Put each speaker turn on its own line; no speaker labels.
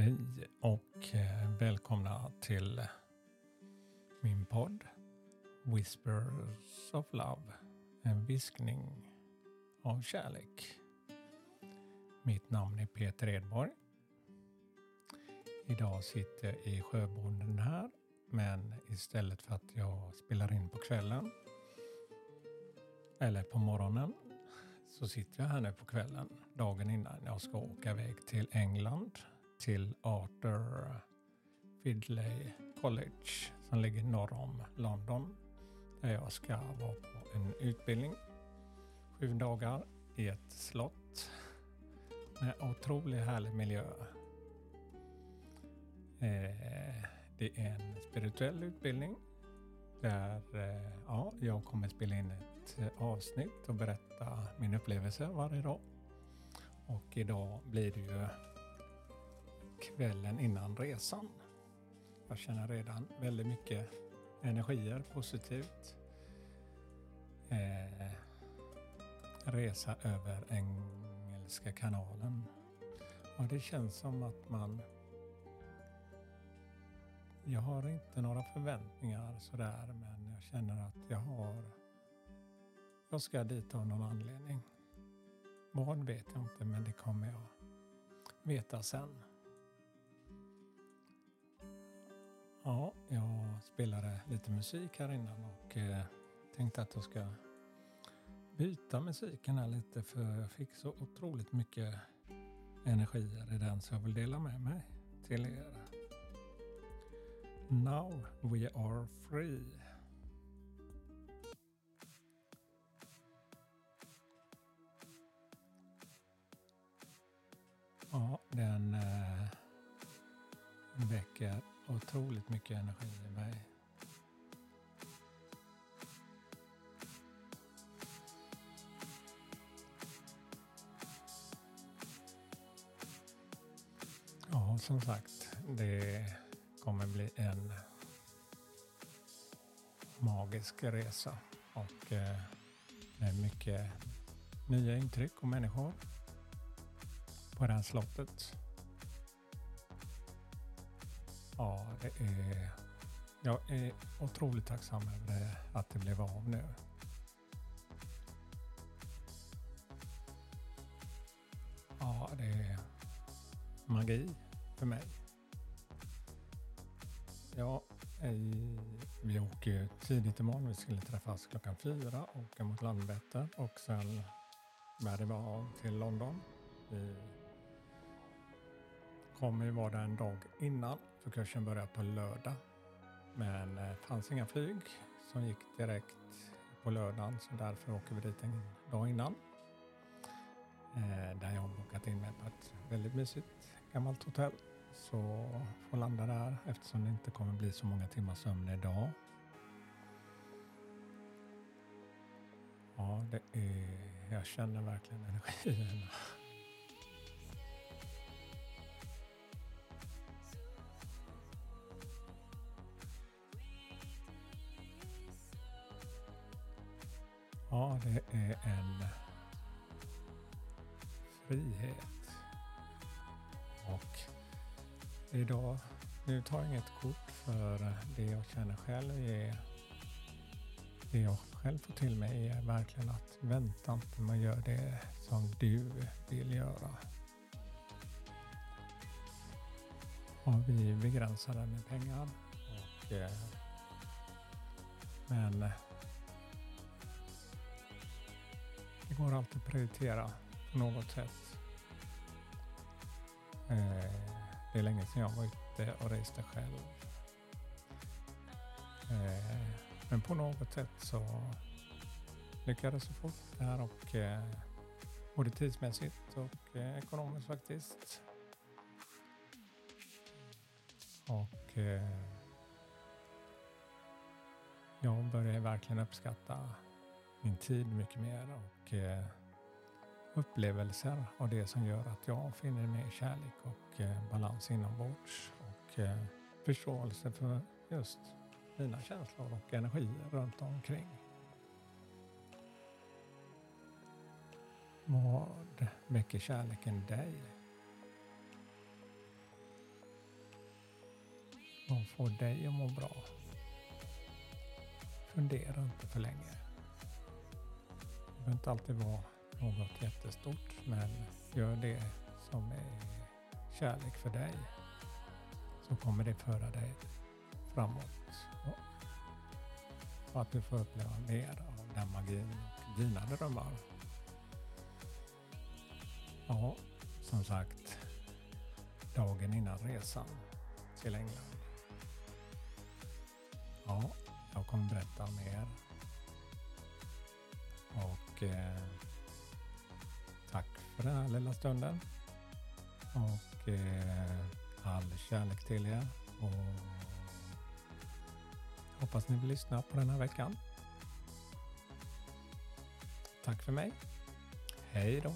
Hej och eh, välkomna till min podd Whispers of Love. En viskning av kärlek. Mitt namn är Peter Edborg. Idag sitter jag i Sjöbonden här men istället för att jag spelar in på kvällen eller på morgonen så sitter jag här nu på kvällen dagen innan jag ska åka iväg till England till Arthur Fidley College som ligger norr om London där jag ska vara på en utbildning sju dagar i ett slott med otroligt härlig miljö. Eh, det är en spirituell utbildning där eh, ja, jag kommer spela in ett avsnitt och berätta min upplevelse varje dag. Och idag blir det ju kvällen innan resan. Jag känner redan väldigt mycket energier positivt. Eh, resa över Engelska kanalen. Och det känns som att man... Jag har inte några förväntningar sådär men jag känner att jag har... Jag ska dit av någon anledning. Vad vet jag inte men det kommer jag veta sen. Ja, jag spelade lite musik här innan och eh, tänkte att jag ska byta musiken här lite för jag fick så otroligt mycket energier i den så jag vill dela med mig till er. Now we are free. Ja, den eh, väcker otroligt mycket energi i mig. Ja, som sagt, det kommer bli en magisk resa och eh, med mycket nya intryck och människor på det här slottet. Ja, det är, jag är otroligt tacksam över att det blev av nu. Ja, det är magi för mig. Ja, vi åker ju tidigt imorgon. Vi skulle träffas klockan fyra, och åka mot Landvetter och sen bär det av till London. Vi kommer ju vara där en dag innan för kursen börjar på lördag. Men det fanns inga flyg som gick direkt på lördagen så därför åker vi dit en dag innan. Eh, där jag har bokat in mig på ett väldigt mysigt gammalt hotell. Så får landa där eftersom det inte kommer bli så många timmars sömn idag. Ja, det är, jag känner verkligen energin. Ja, det är en frihet. Och idag, nu tar jag inget kort för det jag känner själv är det jag själv får till mig är verkligen att vänta inte Man gör det som du vill göra. Och vi begränsade med pengar. Och, eh, men går alltid att prioritera på något sätt. Eh, det är länge sedan jag var ute och reste själv. Eh, men på något sätt så lyckades jag få det här och eh, både tidsmässigt och eh, ekonomiskt faktiskt. Och eh, jag börjar verkligen uppskatta min tid mycket mer och eh, upplevelser av det som gör att jag finner mer kärlek och eh, balans inombords och eh, förståelse för just mina känslor och energier runt omkring. Vad väcker kärleken dig? Vad får dig att må bra. Fundera inte för länge. Det behöver inte alltid vara något jättestort, men gör det som är kärlek för dig så kommer det föra dig framåt. Och att du får uppleva mer av den magin och dina drömmar. Ja, som sagt, dagen innan resan till England. Ja, jag kommer berätta mer. Och eh, tack för den här lilla stunden. Och eh, all kärlek till er. Och hoppas ni vill lyssna på den här veckan. Tack för mig. Hej då.